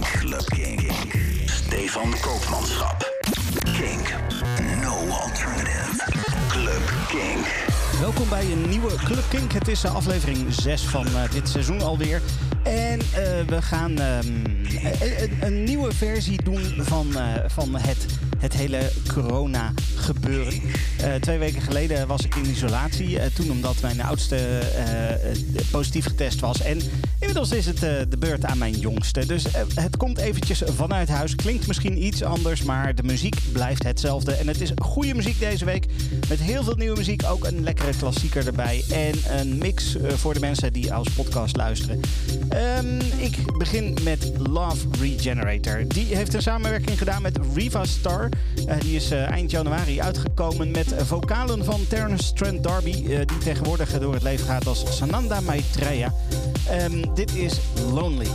Club Kink. Stefan Koopmanschap. Kink. No alternative. Club Kink. Welkom bij een nieuwe Club Kink. Het is eh, aflevering 6 van eh, dit seizoen alweer. En eh, we gaan ehm, een, nieuwe versie doen van, van het, het hele corona gebeuren. Eh, twee weken geleden was ik in isolatie. eh, toen omdat mijn oudste eh, positief getest was. En inmiddels is het de beurt aan mijn jongste. Dus het komt eventjes vanuit huis. Klinkt misschien iets anders, maar de muziek blijft hetzelfde. En het is goede muziek deze week. Met heel veel nieuwe muziek. Ook een lekkere klassieker erbij. En een mix voor de mensen die als podcast luisteren. Ehm, ik begin met Love Regenerator. Die heeft een samenwerking gedaan met Riva Star. Die is eind januari uitgekomen met vocalen van Terence Trent D'Arby. eh, die tegenwoordig door het leven gaat als Sananda Maitreya. Ehm, dit is Lonely.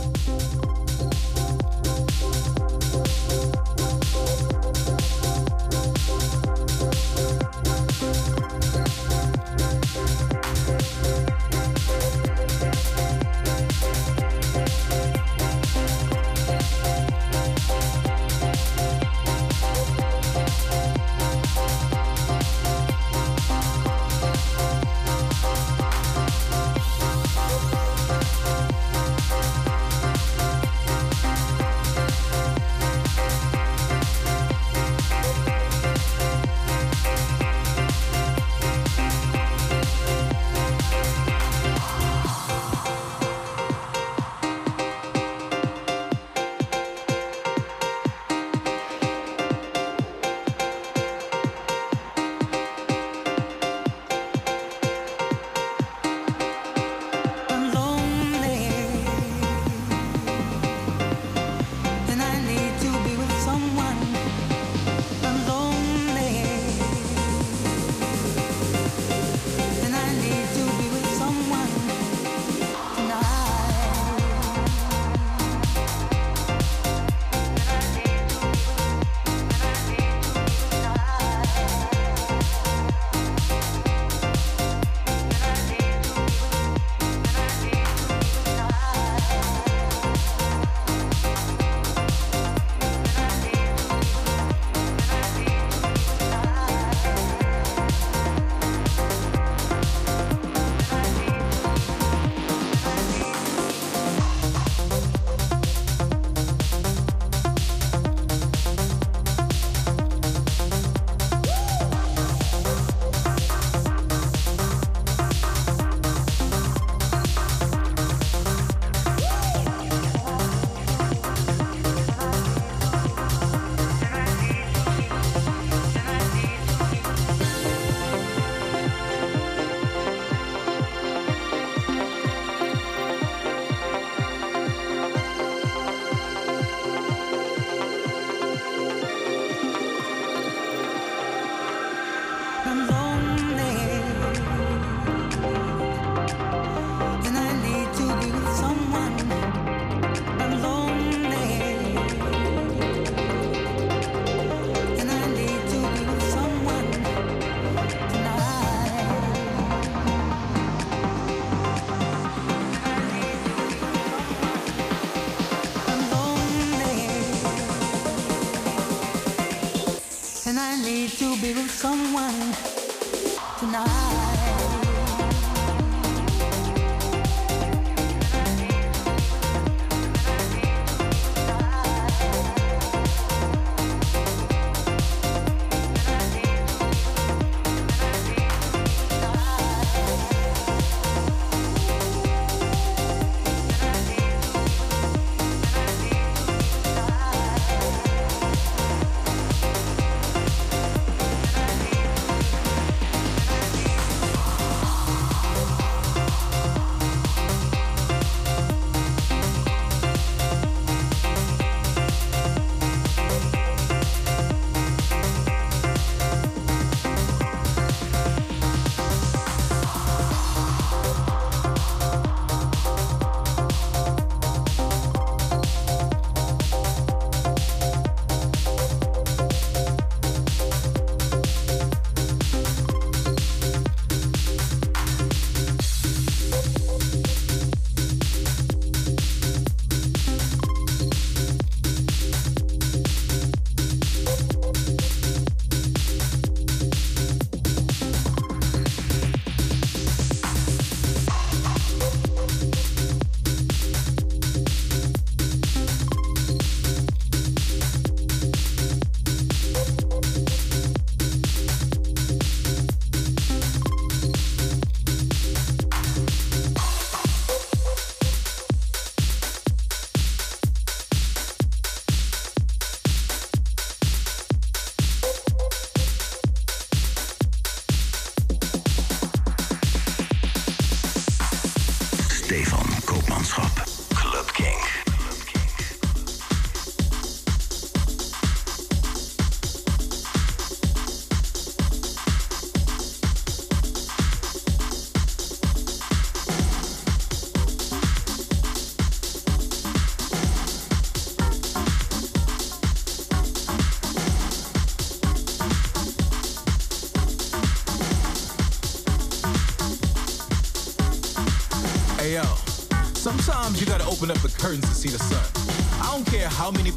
feel someone tonight.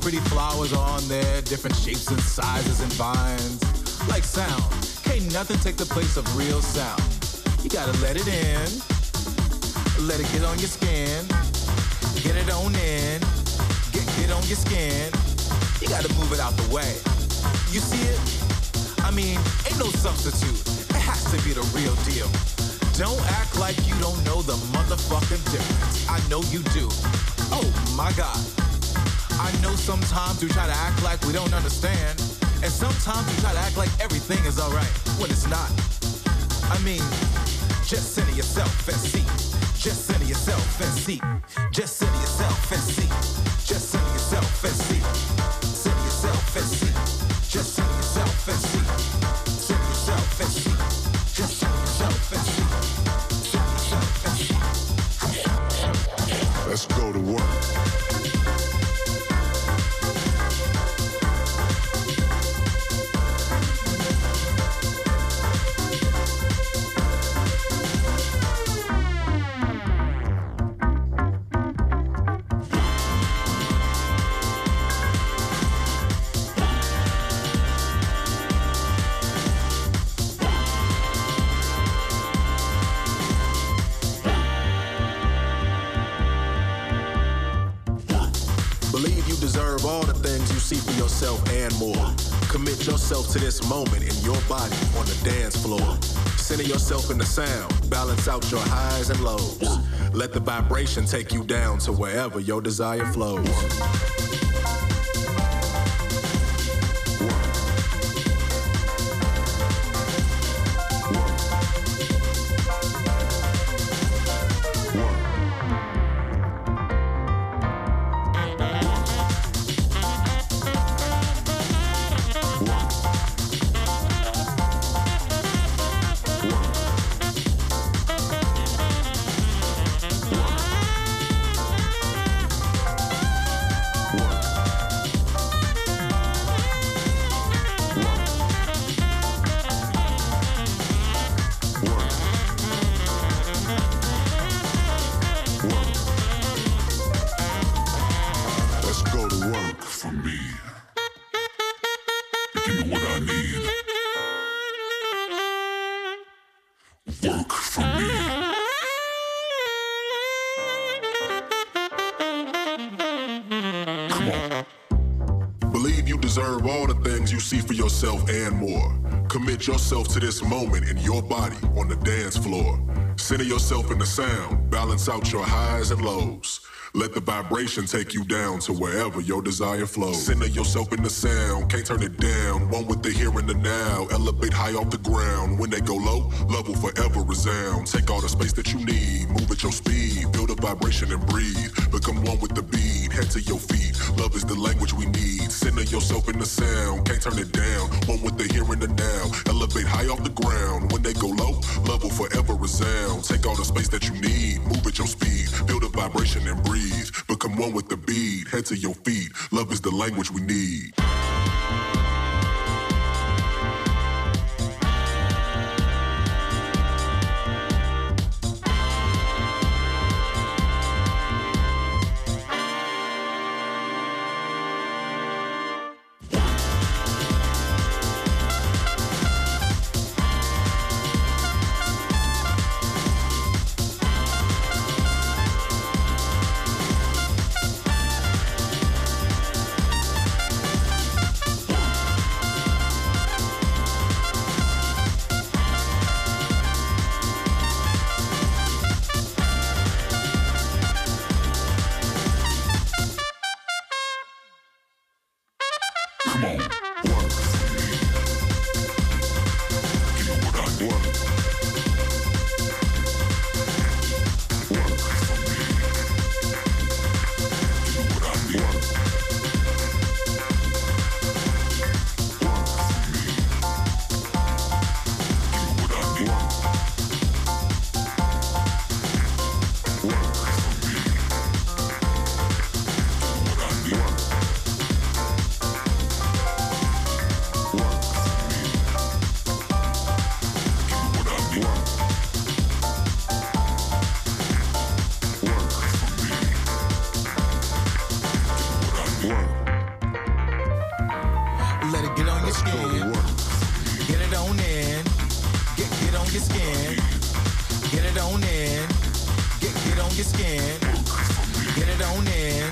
Pretty flowers on there, different shapes and sizes and vines. Like sound, can't nothing take the place of real sound. You gotta let it in, let it get on your skin, get it on in, get it on your skin. You gotta move it out the way. You see it? I mean, ain't no substitute. It has to be the real deal. Don't act like you don't know the motherfucking difference. I know you do. Oh my god. I know sometimes we try to act like we don't understand. And sometimes we try to act like everything is alright when it's not. I mean, just center yourself and see. Just center yourself and see. Just center yourself and see. Commit yourself to this moment in your body on the dance floor. Center yourself in the sound. Balance out your highs and lows. Let the vibration take you down to wherever your desire flows. Commit yourself to this moment in your body on the dance floor. Center yourself in the sound. Balance out your highs and lows. Let the vibration take you down to wherever your desire flows. Center yourself in the sound, can't turn it down. One with the here and the now. Elevate high off the ground. When they go low, love will forever resound. Take all the space that you need, move at your speed. Vibration and breathe. Become one with the beat. Head to your feet. Love is the language we need. Center yourself in the sound, can't turn it down. One with the here and the now. Elevate high off the ground. When they go low, love will forever resound. Take all the space that you need, move at your speed. Feel the vibration and breathe. Become one with the beat. Head to your feet. Love is the language we need. Get it on in. Get, get on your skin. Get it on in. Get, get on your skin. Get it on in.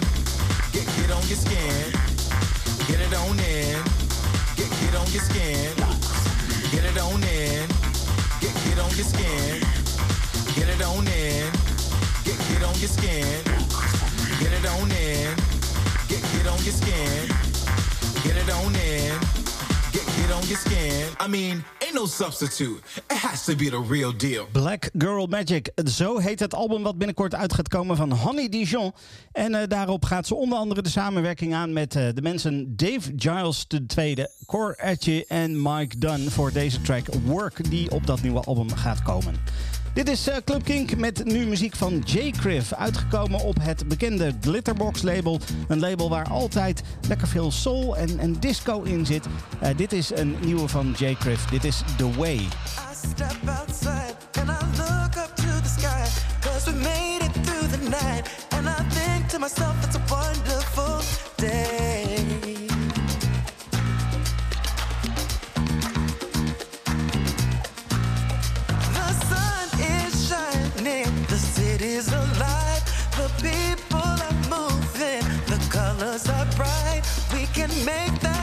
Get, get on your skin. Get it on in. Get, get on your skin. Get it on in. Get, get on your skin. Get it on in. Get, get on your skin. Get it on in. Get, get on your skin. Get it on in. I mean, ain't no substitute. It has to be the real deal. Black Girl Magic. Zo heet het album wat binnenkort uit gaat komen van Honey Dijon. En eh, daarop gaat ze onder andere de samenwerking aan met eh, de mensen Dave Giles II, Cor Atje en Mike Dunn voor deze track Work die op dat nieuwe album gaat komen. Dit is eh, Club Kink met nu muziek van J. Criff. Uitgekomen op het bekende Glitterbox label. Een label waar altijd lekker veel soul en, en disco in zit. Eh, dit is een nieuwe van J. Criff. Dit is The Way. I step outside and I look up to the sky. Cause we made it through the night. And I think to myself, it's a wonderful day. Colors are bright. We can make that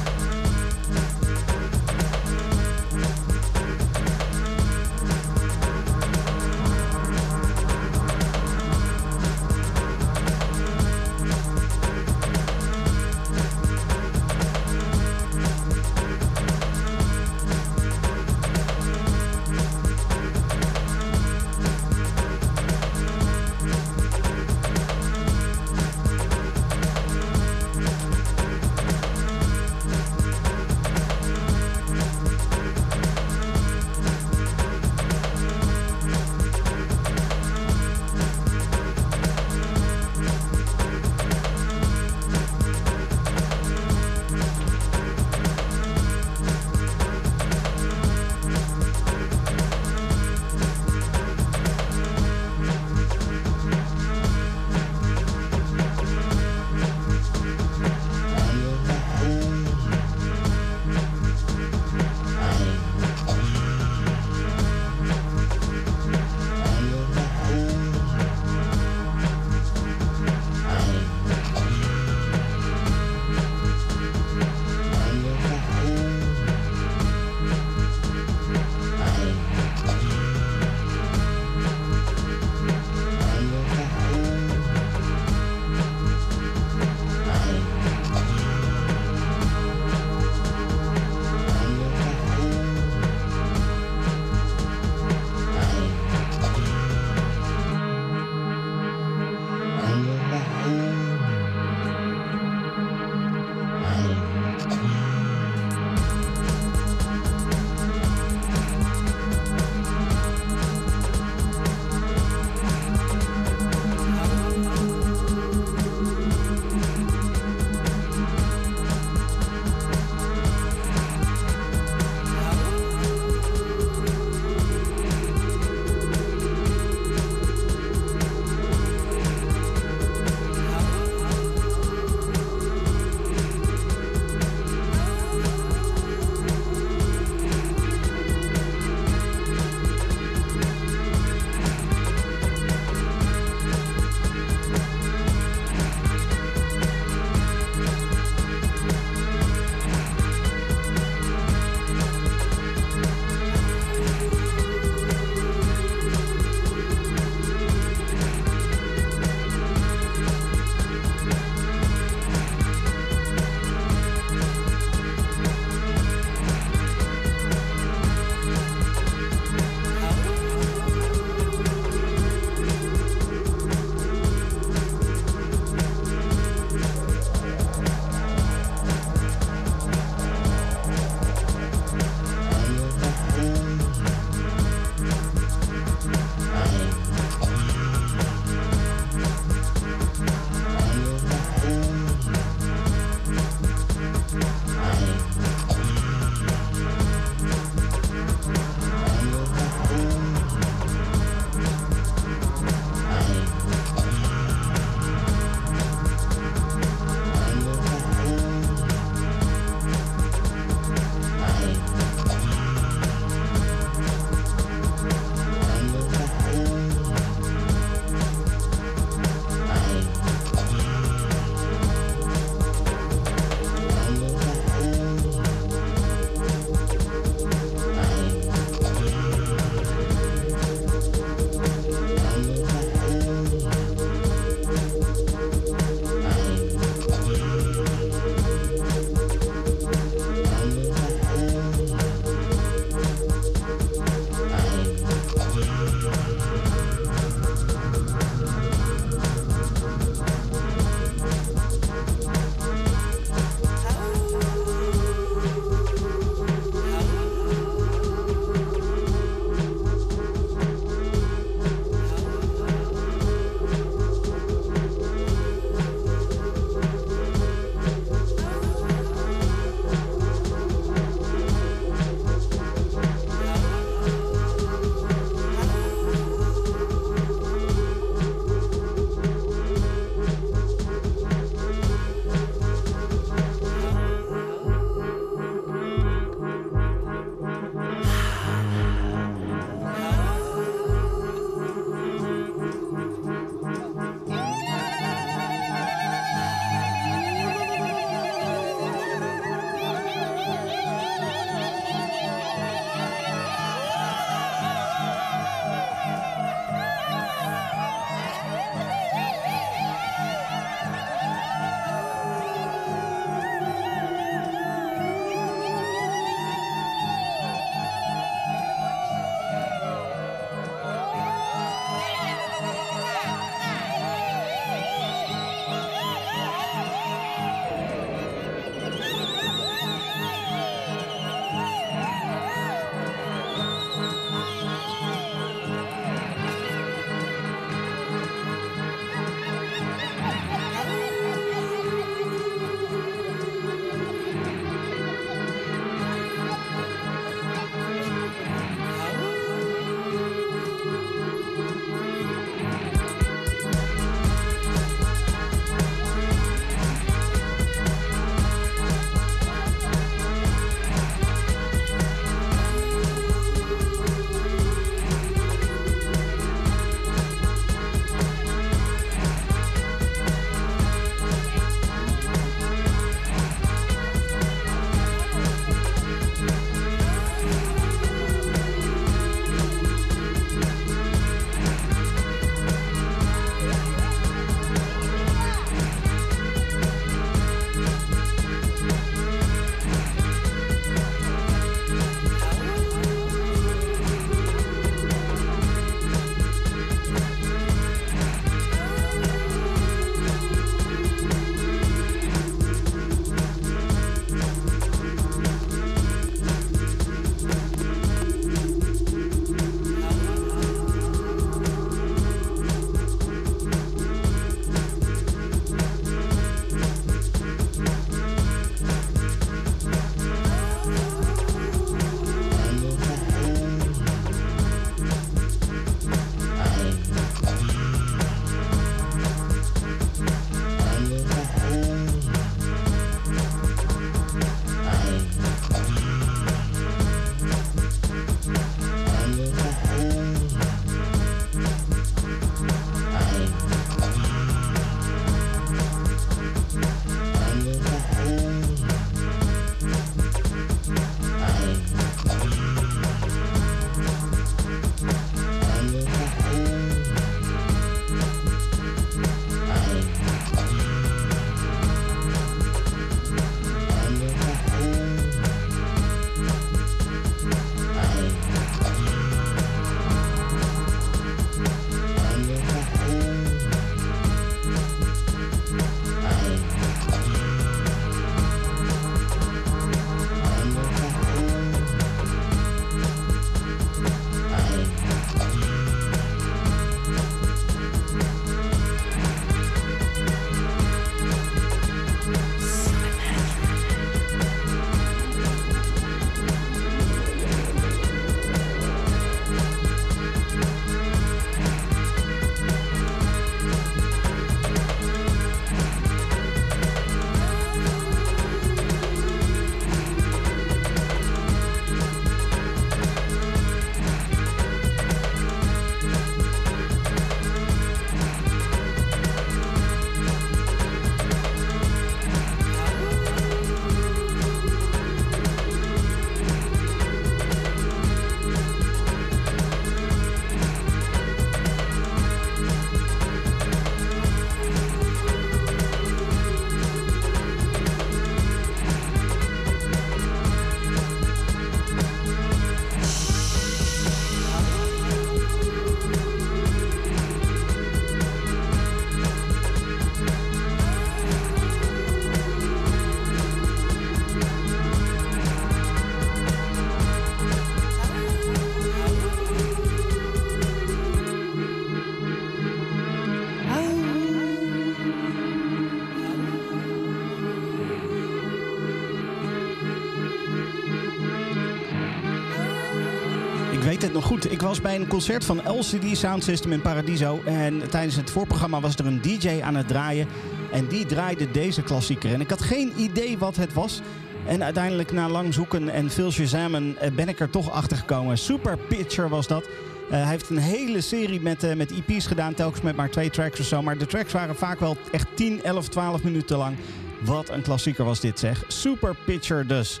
Ik was bij een concert van LCD Sound System in Paradiso. En tijdens het voorprogramma was er een DJ aan het draaien. En die draaide deze klassieker. En ik had geen idee wat het was. En uiteindelijk na lang zoeken en veel shazamen eh, ben ik er toch achter gekomen. Super Pitcher was dat. Eh, hij heeft een hele serie met, eh, met EP's gedaan, telkens met maar twee tracks of zo. Maar de tracks waren vaak wel echt 10, 11, 12 minuten lang. Wat een klassieker was dit zeg. Super Pitcher dus.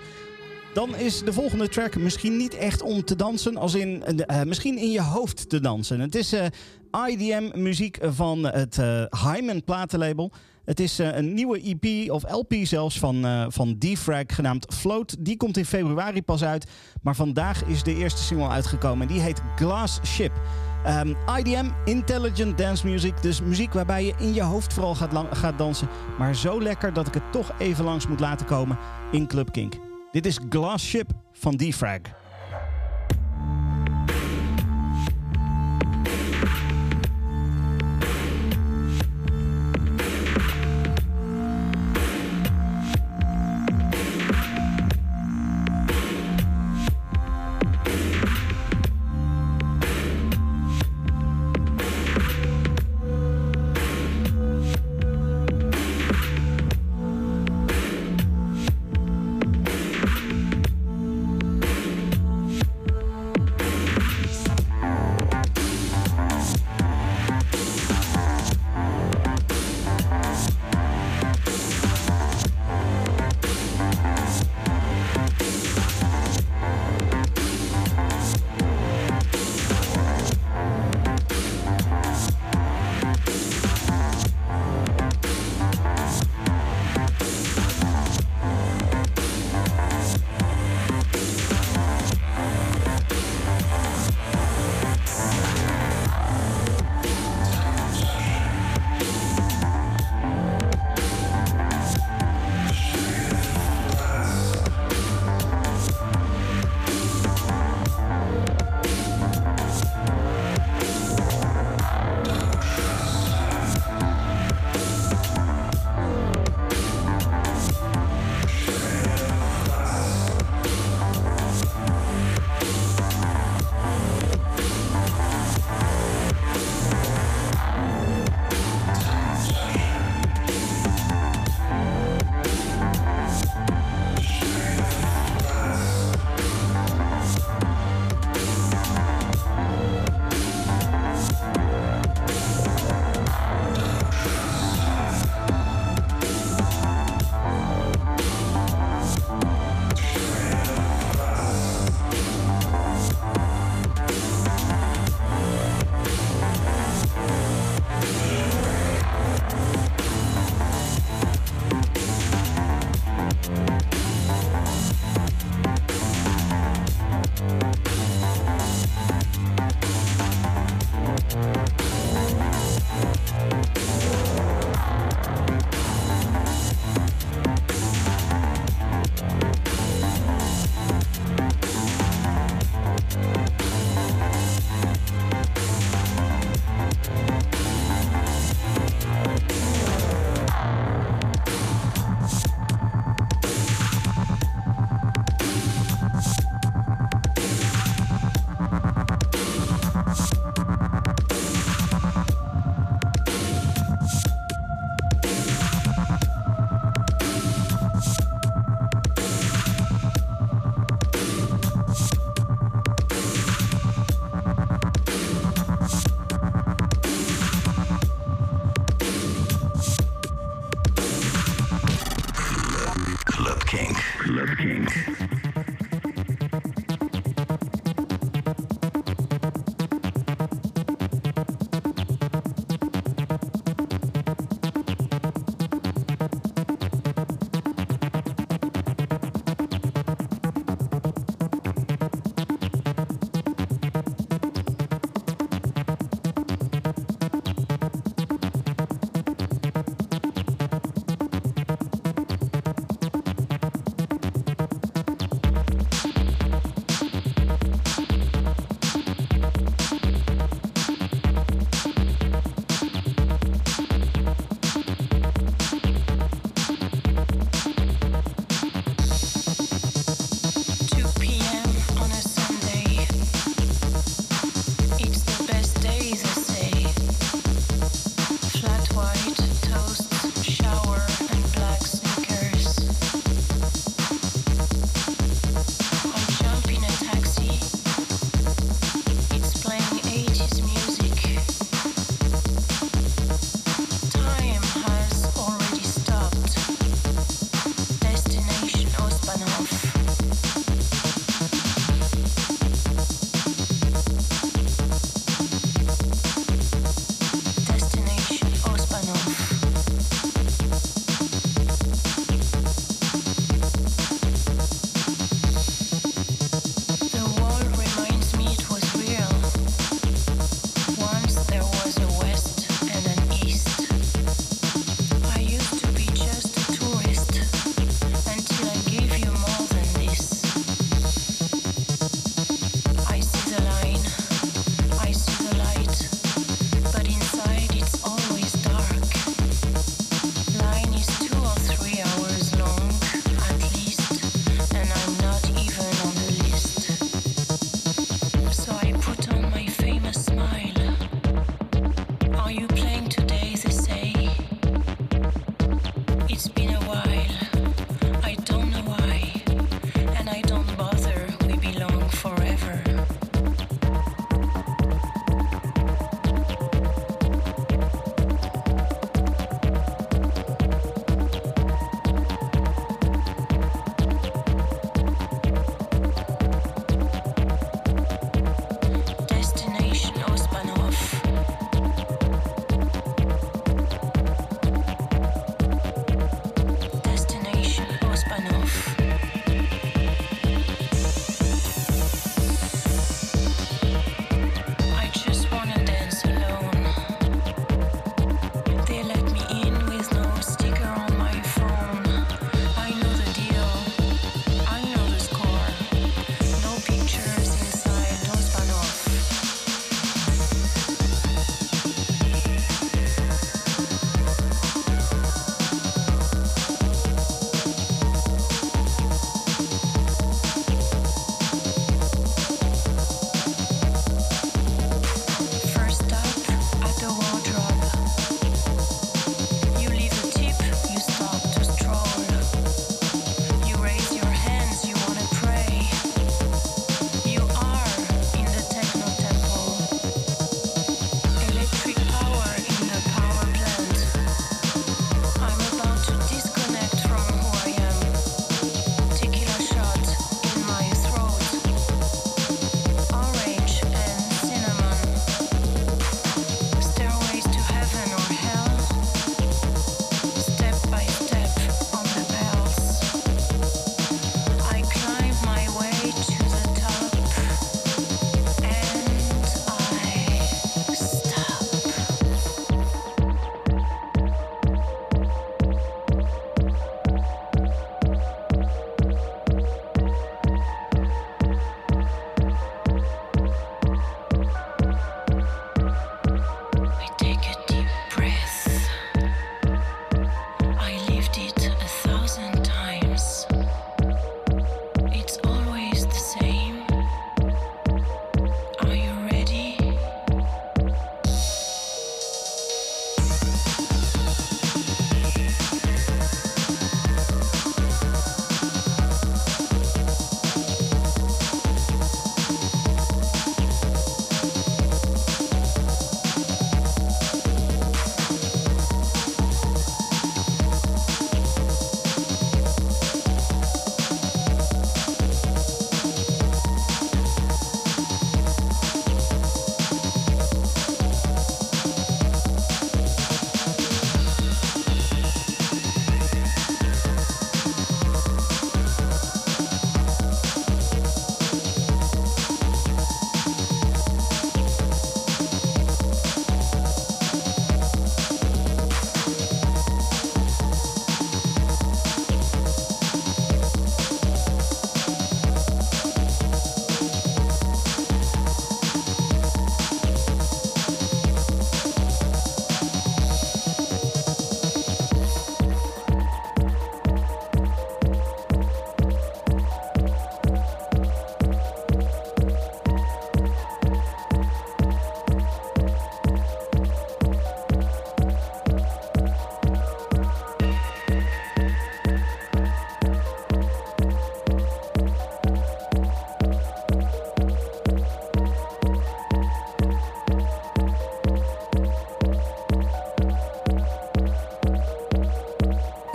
Dan is de volgende track misschien niet echt om te dansen, als in eh, misschien in je hoofd te dansen. Het is eh, IDM-muziek van het eh, Hyman platenlabel. Het is eh, een nieuwe EP of LP zelfs van, eh van D-Frag genaamd Float. Die komt in februari pas uit. Maar vandaag is de eerste single uitgekomen. Die heet Glass Ship. Ehm, IDM, Intelligent Dance Music. Dus muziek waarbij je in je hoofd vooral gaat, gaat dansen. Maar zo lekker dat ik het toch even langs moet laten komen in Club Kink. Dit is Glass Ship van D-Frag.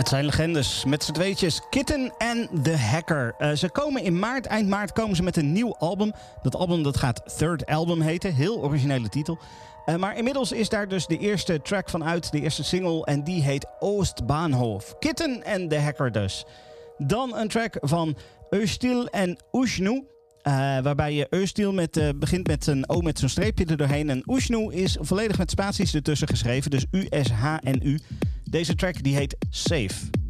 Het zijn legendes met z'n tweetjes. Kitten en The Hacker. Eh, ze komen in maart, eind maart, komen ze met een nieuw album. Dat album dat gaat Third Album heten. Heel originele titel. Eh, maar inmiddels is daar dus de eerste track van uit, de eerste single. En die heet Oostbahnhof. Kitten en The Hacker dus. Dan een track van Eustil en Ushnu. Eh, waarbij je Eustil met, begint met een O met zo'n streepje er doorheen. En Ushnu is volledig met spaties ertussen geschreven. Dus U-S-H en U. Deze track die heet Safe.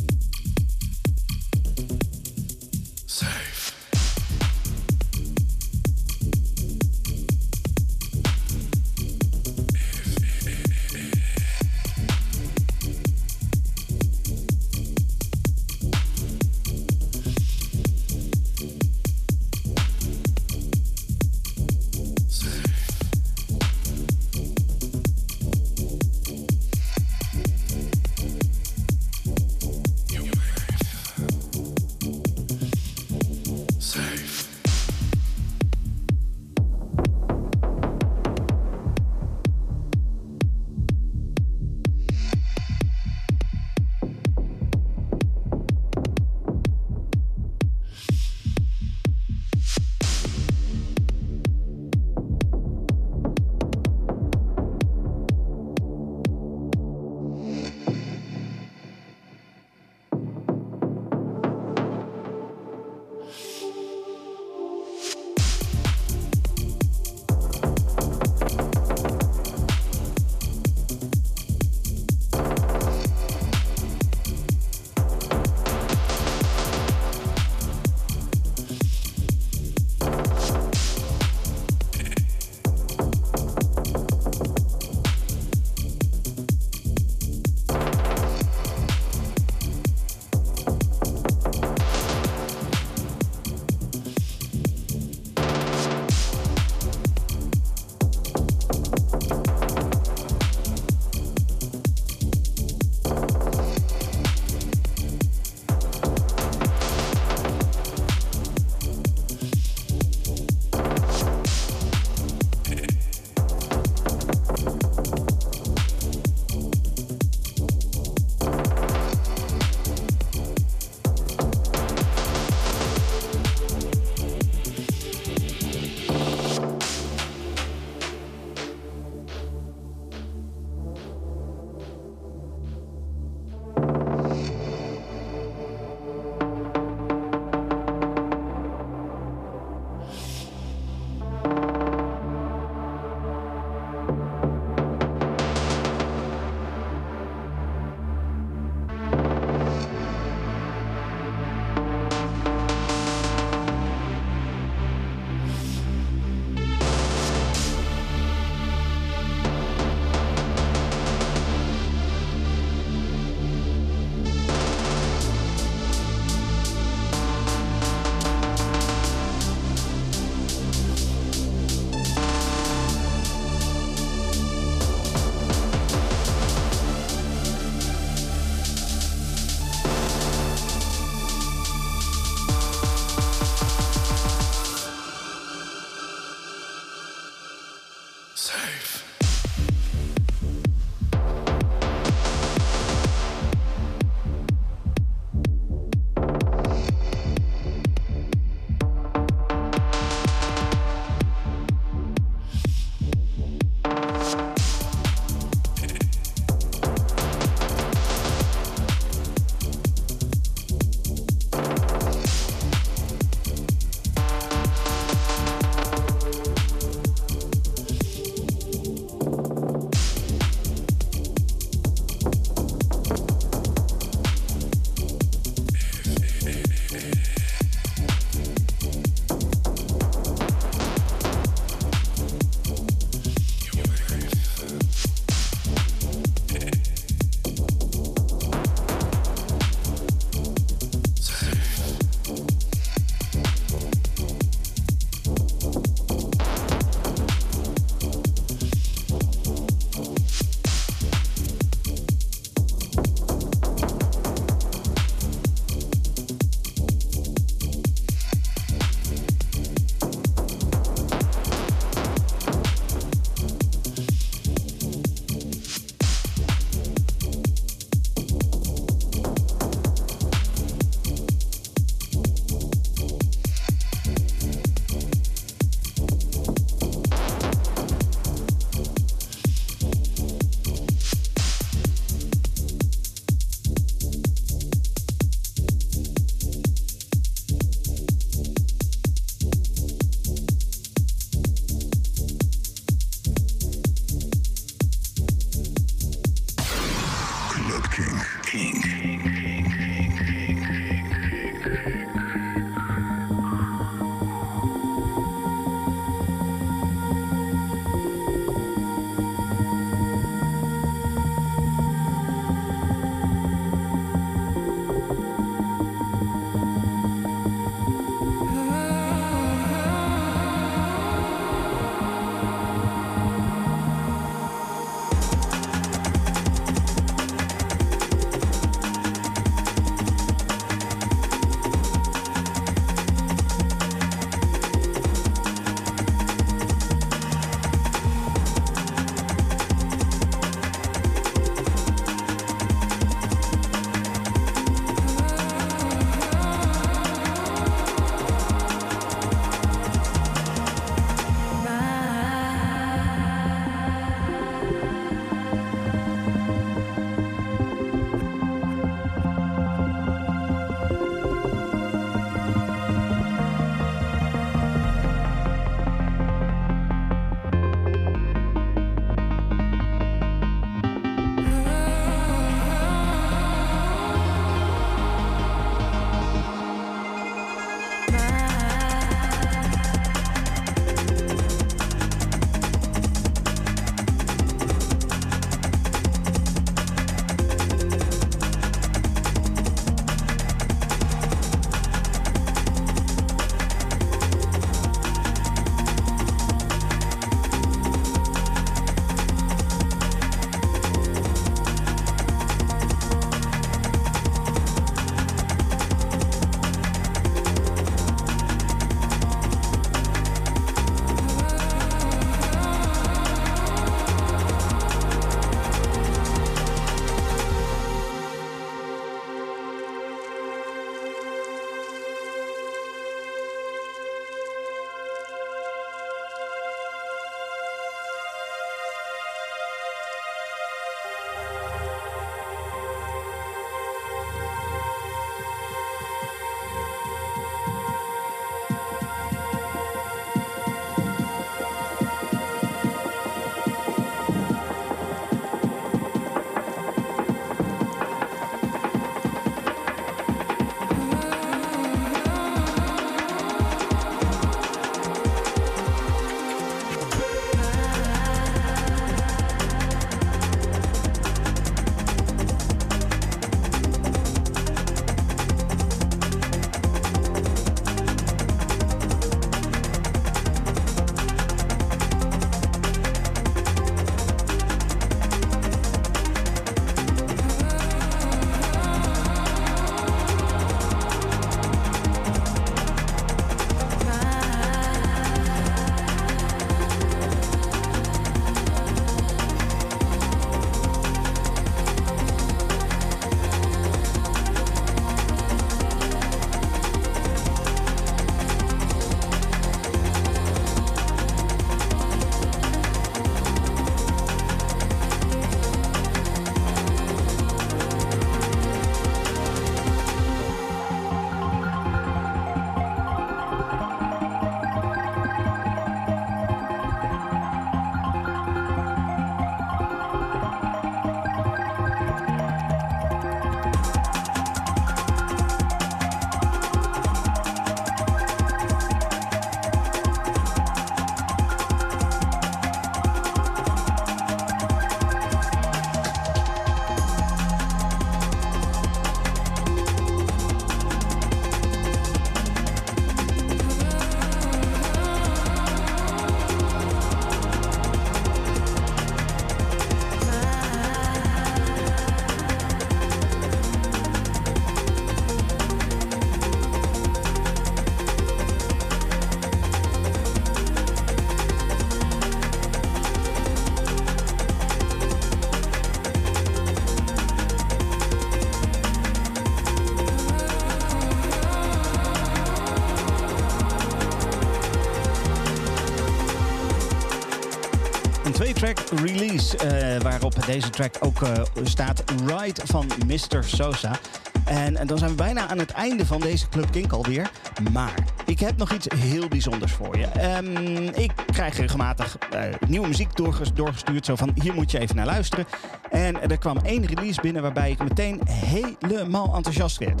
Release eh, waarop deze track ook eh, staat Ride van Mr. Sosa. En, en dan zijn we bijna aan het einde van deze Club Kink alweer. Maar ik heb nog iets heel bijzonders voor je. Ehm, ik krijg regelmatig eh, nieuwe muziek doorges- doorgestuurd. Zo van, hier moet je even naar luisteren. En er kwam één release binnen waarbij ik meteen helemaal enthousiast werd.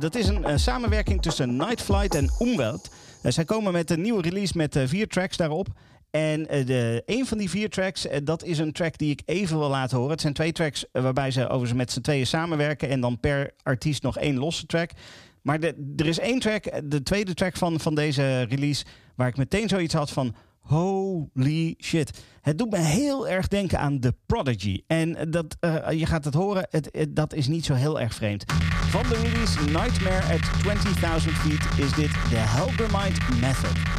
Dat is een samenwerking tussen Night Flight en Umwelt. Zij komen met een nieuwe release met vier tracks daarop. En eh, de, een van die vier tracks, eh, dat is een track die ik even wil laten horen. Het zijn twee tracks eh, waarbij ze overigens met z'n tweeën samenwerken. En dan per artiest nog één losse track. Maar er is één track, de tweede track van, van deze release, waar ik meteen zoiets had van. Holy shit. Het doet me heel erg denken aan The Prodigy. En dat, je gaat het horen, het, dat is niet zo heel erg vreemd. Van de release Nightmare at 20.000 Feet is dit de Helgermind Method.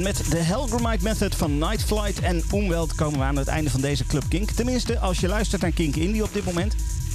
En met de Helgramite Method van Night Flight en Umwelt komen we aan het einde van deze Club Kink. Tenminste, als je luistert naar Kink Indie op dit moment.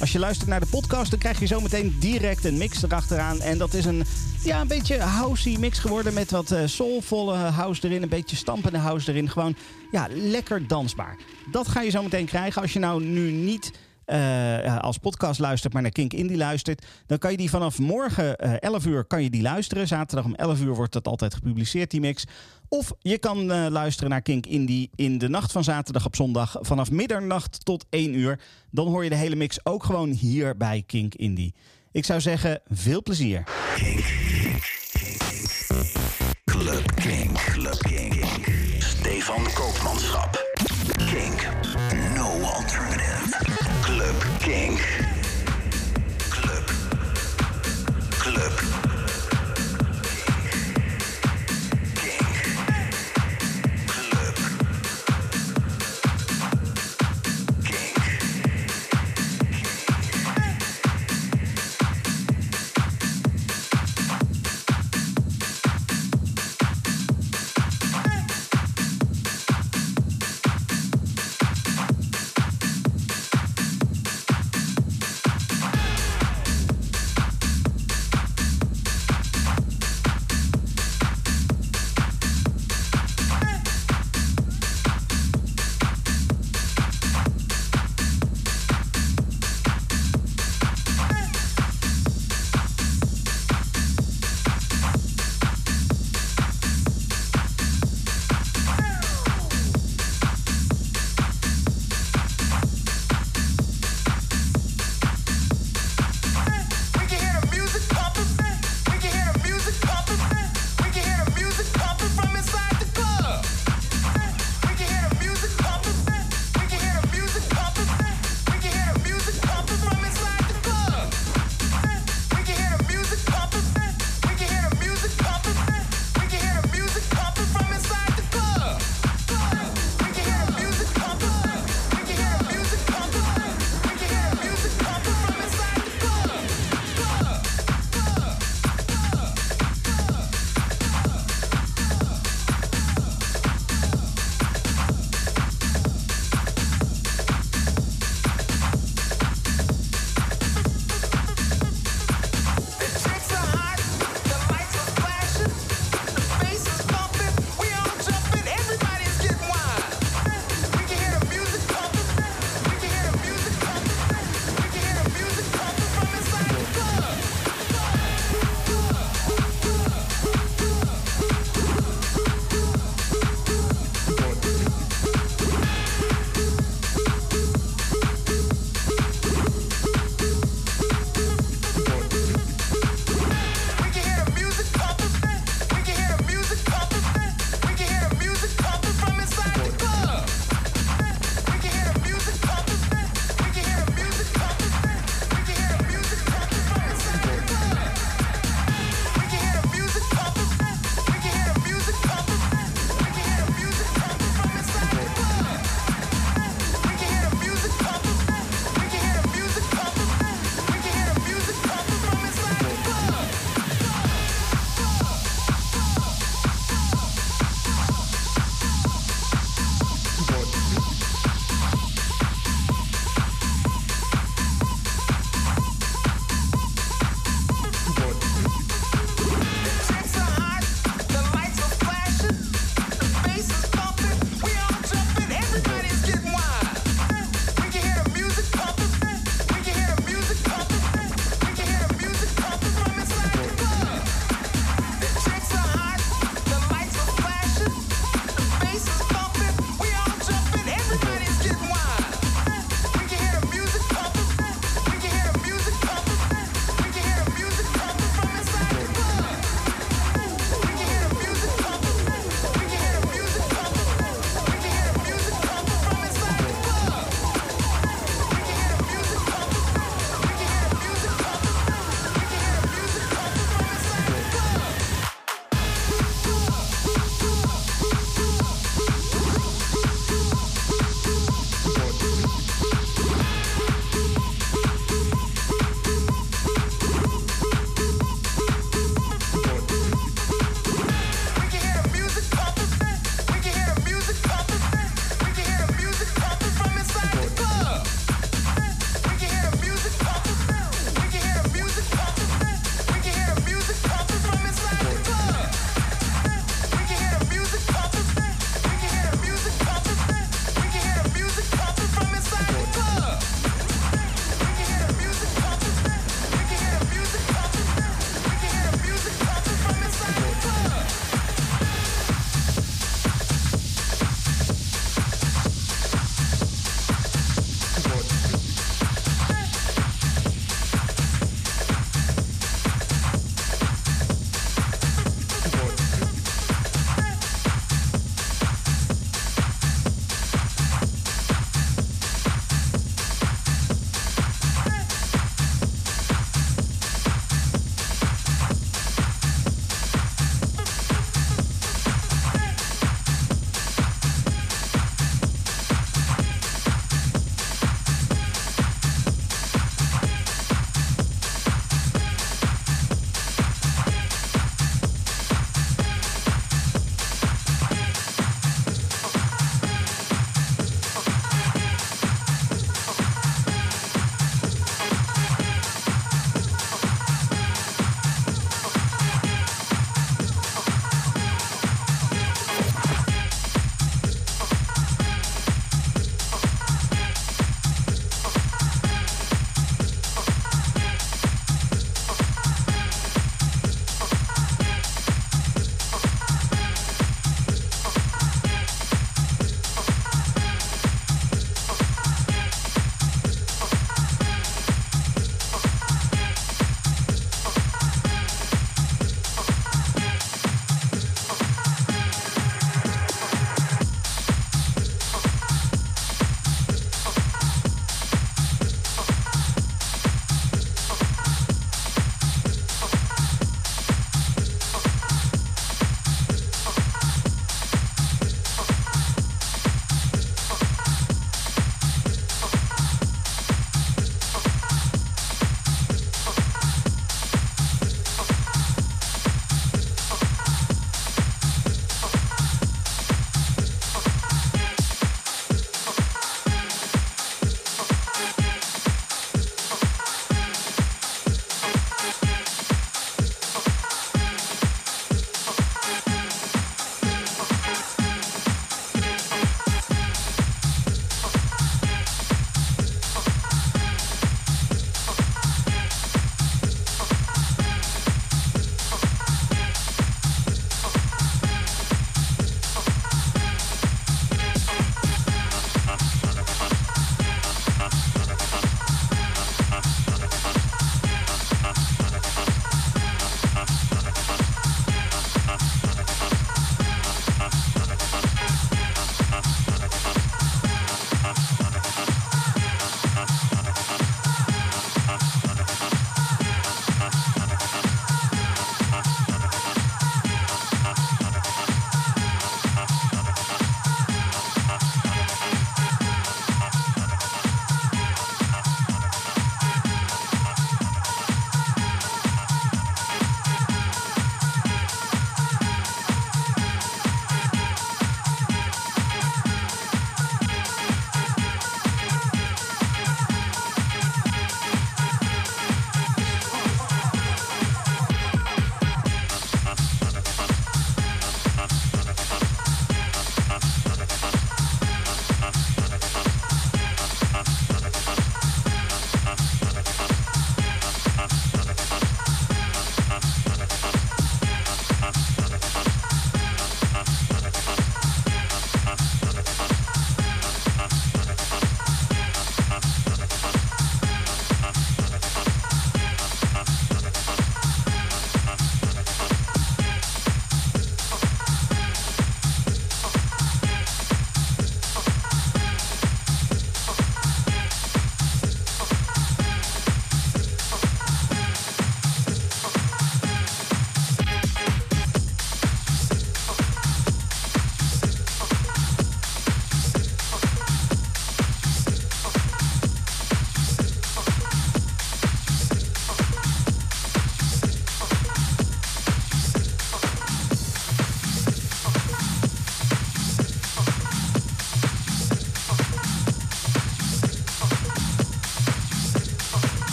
Als je luistert naar de podcast, dan krijg je zometeen direct een mix erachteraan. En dat is een, ja, een beetje housey mix geworden met wat eh, soulvolle house erin. Een beetje stampende house erin. Gewoon, ja, lekker dansbaar. Dat ga je zometeen krijgen als je nou nu niet eh, als podcast luistert, maar naar Kink Indie luistert, dan kan je die vanaf morgen eh 11 uur kan je die luisteren. Zaterdag om 11 uur wordt dat altijd gepubliceerd, die mix. Of je kan eh, luisteren naar Kink Indie in de nacht van zaterdag op zondag vanaf middernacht tot 1 uur. Dan hoor je de hele mix ook gewoon hier bij Kink Indie. Ik zou zeggen, veel plezier. Club. Club. Stefan Koopmanschap. Kink. No alternative. Club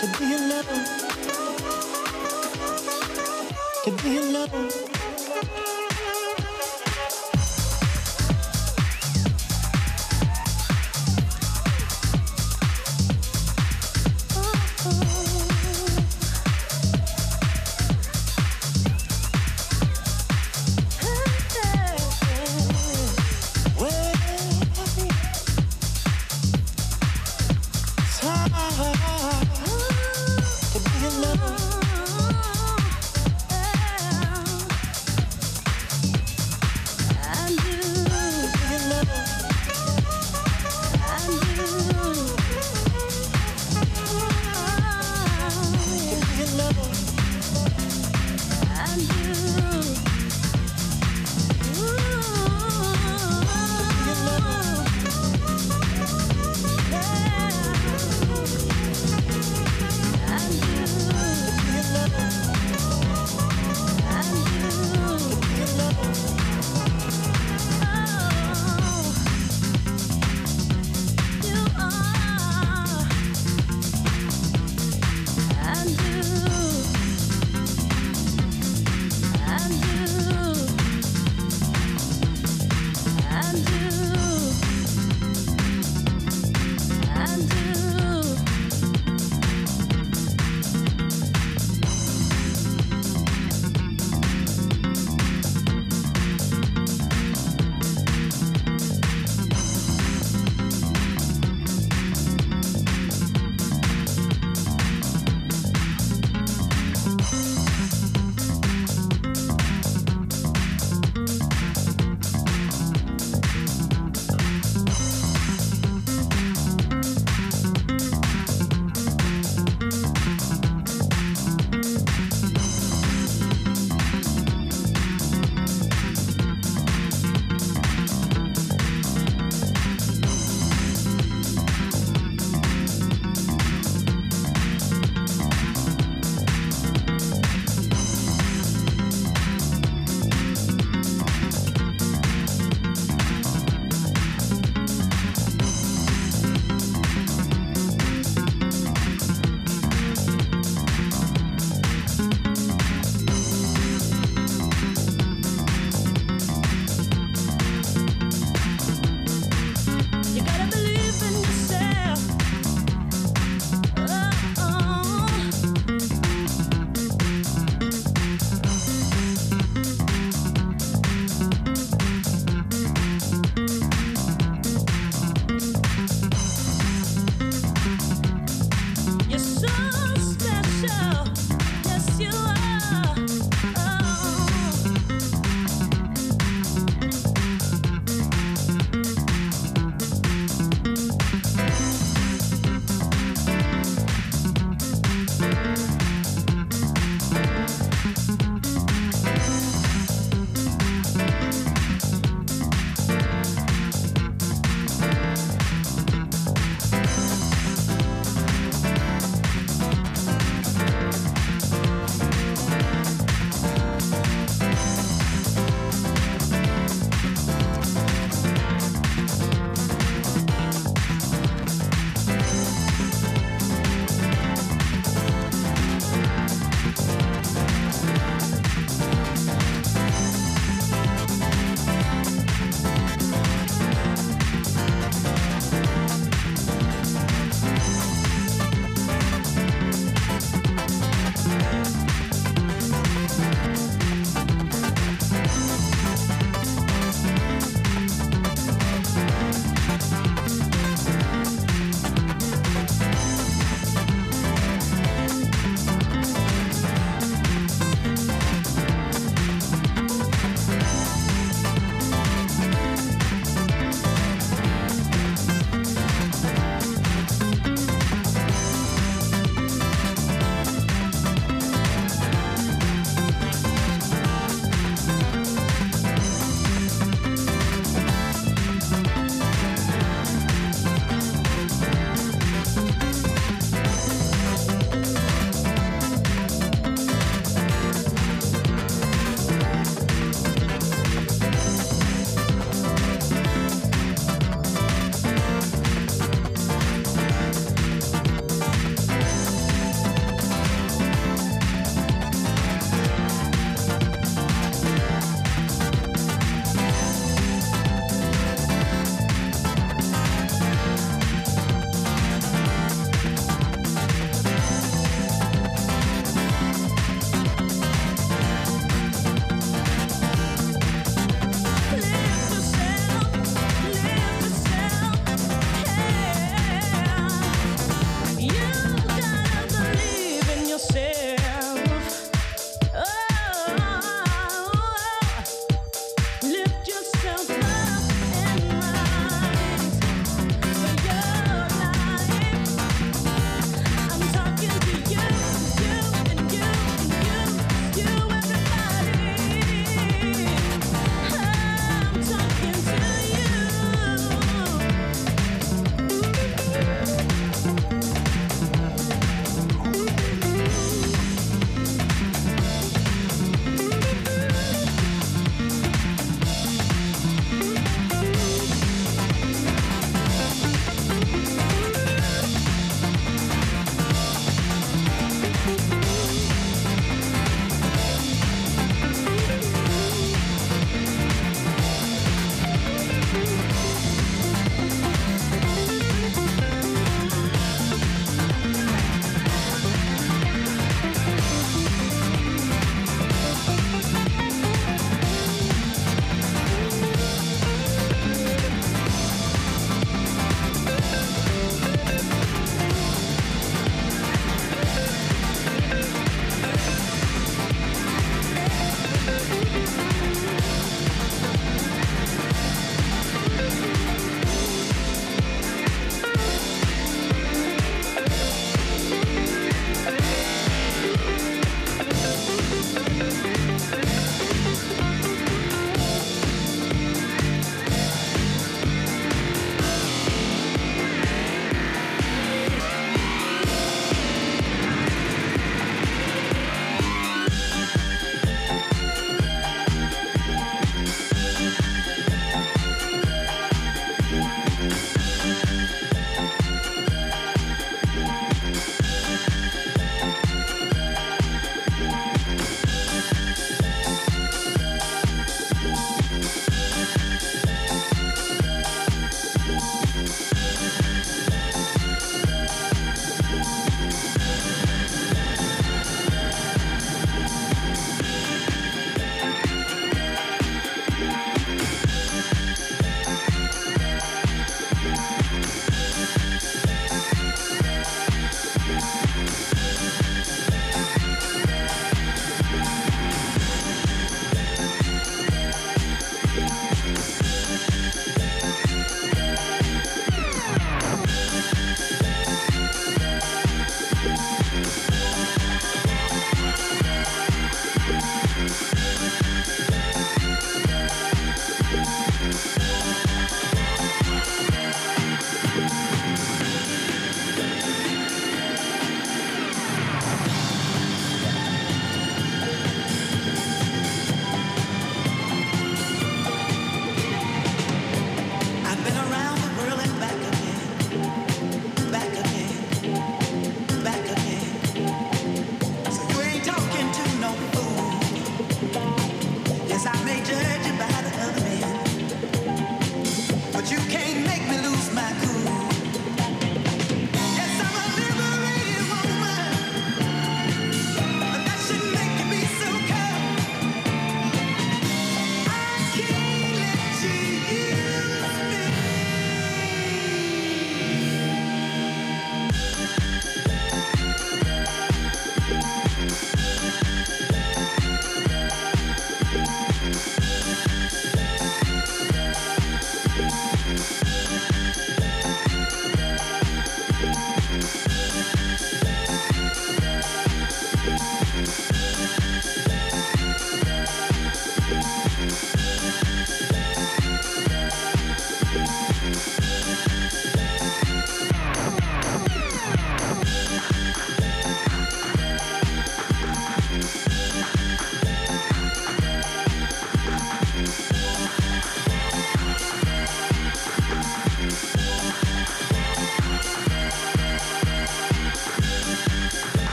To be in love. To be in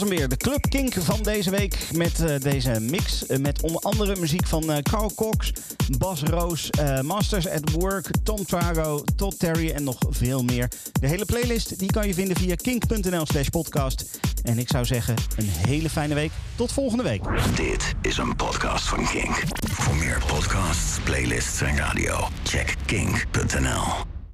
was hem de Club Kink van deze week. Met eh, deze mix eh, met onder andere muziek van eh, Carl Cox, Bas Roos, Masters at Work, Tom Trago, Todd Terry en nog veel meer. De hele playlist die kan je vinden via kink.nl slash podcast. En ik zou zeggen, een hele fijne week. Tot volgende week. Dit is een podcast van Kink. Voor meer podcasts, playlists en radio, check kink.nl.